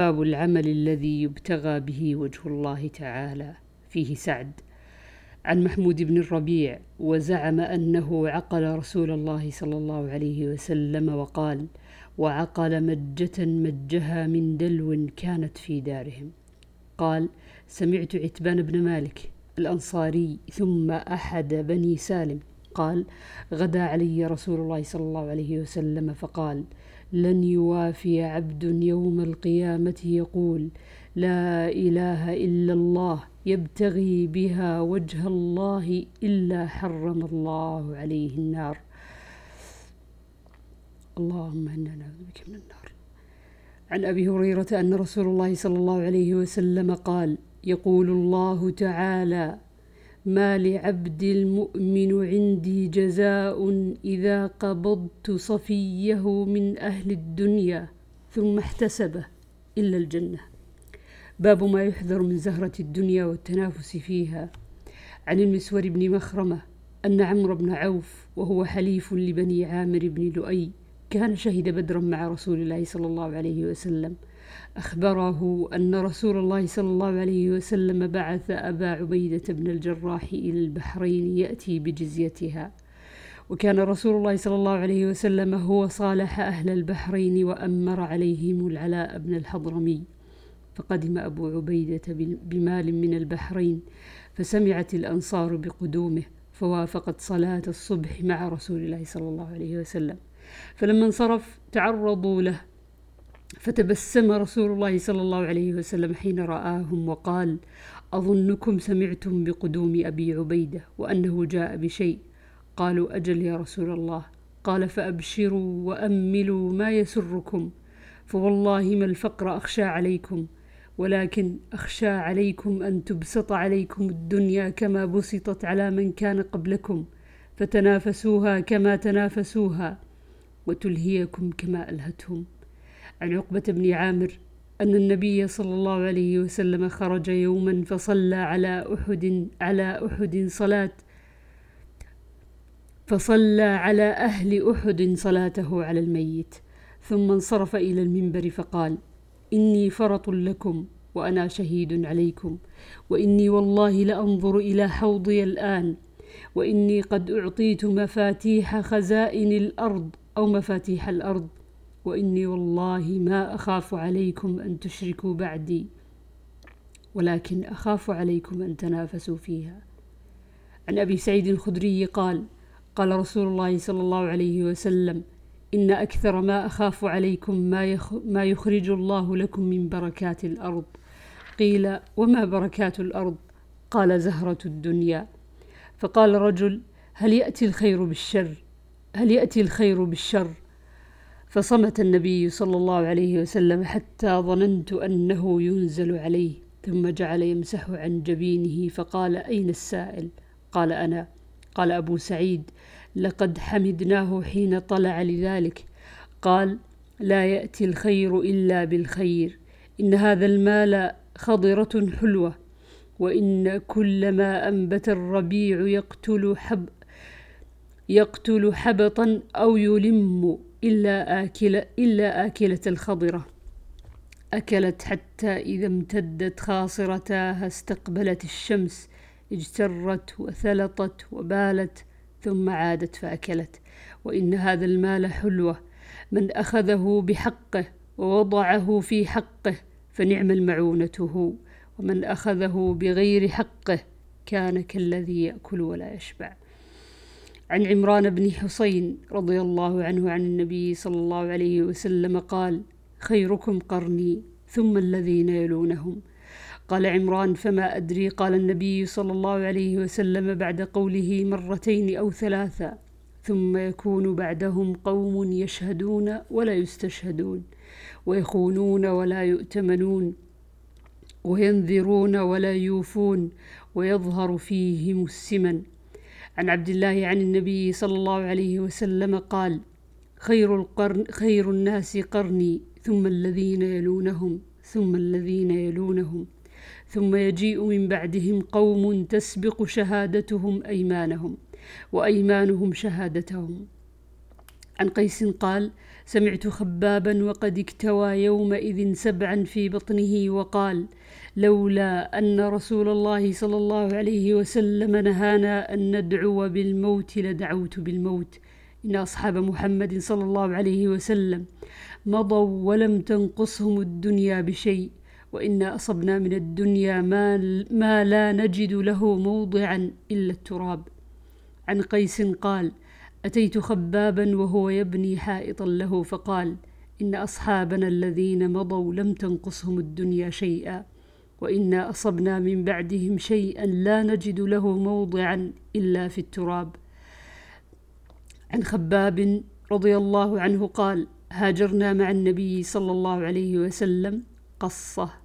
باب العمل الذي يبتغى به وجه الله تعالى فيه سعد. عن محمود بن الربيع وزعم أنه عقل رسول الله صلى الله عليه وسلم وقال وعقل مجة مجها من دلو كانت في دارهم قال سمعت عتبان بن مالك الأنصاري ثم أحد بني سالم قال غدا علي رسول الله صلى الله عليه وسلم فقال لن يوافي عبد يوم القيامة يقول لا إله إلا الله يبتغي بها وجه الله إلا حرم الله عليه النار. اللهم إنا نعوذ بك من النار. عن أبي هريرة أن رسول الله صلى الله عليه وسلم قال يقول الله تعالى ما لعبد المؤمن عندي جزاء إذا قبضت صفيه من أهل الدنيا ثم احتسبه إلا الجنة. باب ما يحذر من زهرة الدنيا والتنافس فيها. عن المسور بن مخرمة أن عمرو بن عوف وهو حليف لبني عامر بن لؤي كان شهد بدرا مع رسول الله صلى الله عليه وسلم. أخبره أن رسول الله صلى الله عليه وسلم بعث أبا عبيدة بن الجراح إلى البحرين يأتي بجزيتها. وكان رسول الله صلى الله عليه وسلم هو صالح أهل البحرين وأمر عليهم العلاء بن الحضرمي. فقدم أبو عبيدة بمال من البحرين فسمعت الأنصار بقدومه فوافقت صلاة الصبح مع رسول الله صلى الله عليه وسلم. فلما انصرف تعرضوا له فتبسم رسول الله صلى الله عليه وسلم حين رآهم وقال أظنكم سمعتم بقدوم أبي عبيدة وأنه جاء بشيء. قالوا أجل يا رسول الله. قال فأبشروا وأملوا ما يسركم. فوالله ما الفقر أخشى عليكم ولكن أخشى عليكم أن تبسط عليكم الدنيا كما بسطت على من كان قبلكم فتنافسوها كما تنافسوها وتلهيكم كما ألهتهم. عن عقبة بن عامر أن النبي صلى الله عليه وسلم خرج يوما فصلى على أحد على أحد صلاة فصلى على أهل أحد صلاته على الميت ثم انصرف إلى المنبر فقال إني فرط لكم وأنا شهيد عليكم وإني والله لأنظر إلى حوضي الآن وإني قد أعطيت مفاتيح خزائن الأرض أو مفاتيح الأرض وإني والله ما أخاف عليكم أن تشركوا بعدي ولكن أخاف عليكم أن تنافسوا فيها. عن أبي سعيد الخدري قال قال رسول الله صلى الله عليه وسلم إن أكثر ما أخاف عليكم ما, ما يخرج الله لكم من بركات الأرض. قيل وما بركات الأرض؟ قال زهرة الدنيا. فقال رجل هل يأتي الخير بالشر؟ هل يأتي الخير بالشر؟ فصمت النبي صلى الله عليه وسلم حتى ظننت أنه ينزل عليه ثم جعل يمسح عن جبينه فقال أين السائل؟ قال أنا. قال أبو سعيد لقد حمدناه حين طلع لذلك. قال لا يأتي الخير إلا بالخير إن هذا المال خضرة حلوة وإن كل ما أنبت الربيع يقتل حب يقتل حبطا أو يلم إلا آكل إلا آكلة الخضرة. أكلت حتى إذا امتدت خاصرتاها استقبلت الشمس اجترت وثلطت وبالت ثم عادت فأكلت. وإن هذا المال حلوة. من أخذه بحقه ووضعه في حقه فنعم المعونة ومن أخذه بغير حقه كان كالذي يأكل ولا يشبع. عن عمران بن حسين رضي الله عنه عن النبي صلى الله عليه وسلم قال خيركم قرني ثم الذين يلونهم. قال عمران فما أدري. قال النبي صلى الله عليه وسلم بعد قوله مرتين أو ثلاثا ثم يكون بعدهم قوم يشهدون ولا يستشهدون ويخونون ولا يؤتمنون وينذرون ولا يوفون ويظهر فيهم السمن. عن عبد الله عن النبي صلى الله عليه وسلم قال خير القرن خير الناس قرني ثم الذين يلونهم ثم الذين يلونهم ثم يجيء من بعدهم قوم تسبق شهادتهم أيمانهم وأيمانهم شهادتهم. عن قيس قال سمعت خبابا وقد اكتوى يومئذ سبعا في بطنه وقال لولا أن رسول الله صلى الله عليه وسلم نهانا أن ندعو بالموت لدعوت بالموت. إن أصحاب محمد صلى الله عليه وسلم مضوا ولم تنقصهم الدنيا بشيء. وانا أصبنا من الدنيا ما, ما لا نجد له موضعا إلا التراب. عن قيس قال أتيت خبابا وهو يبني حائطا له فقال إن أصحابنا الذين مضوا لم تنقصهم الدنيا شيئا وإنا أصبنا من بعدهم شيئا لا نجد له موضعا إلا في التراب. عن خباب رضي الله عنه قال هاجرنا مع النبي صلى الله عليه وسلم قصة.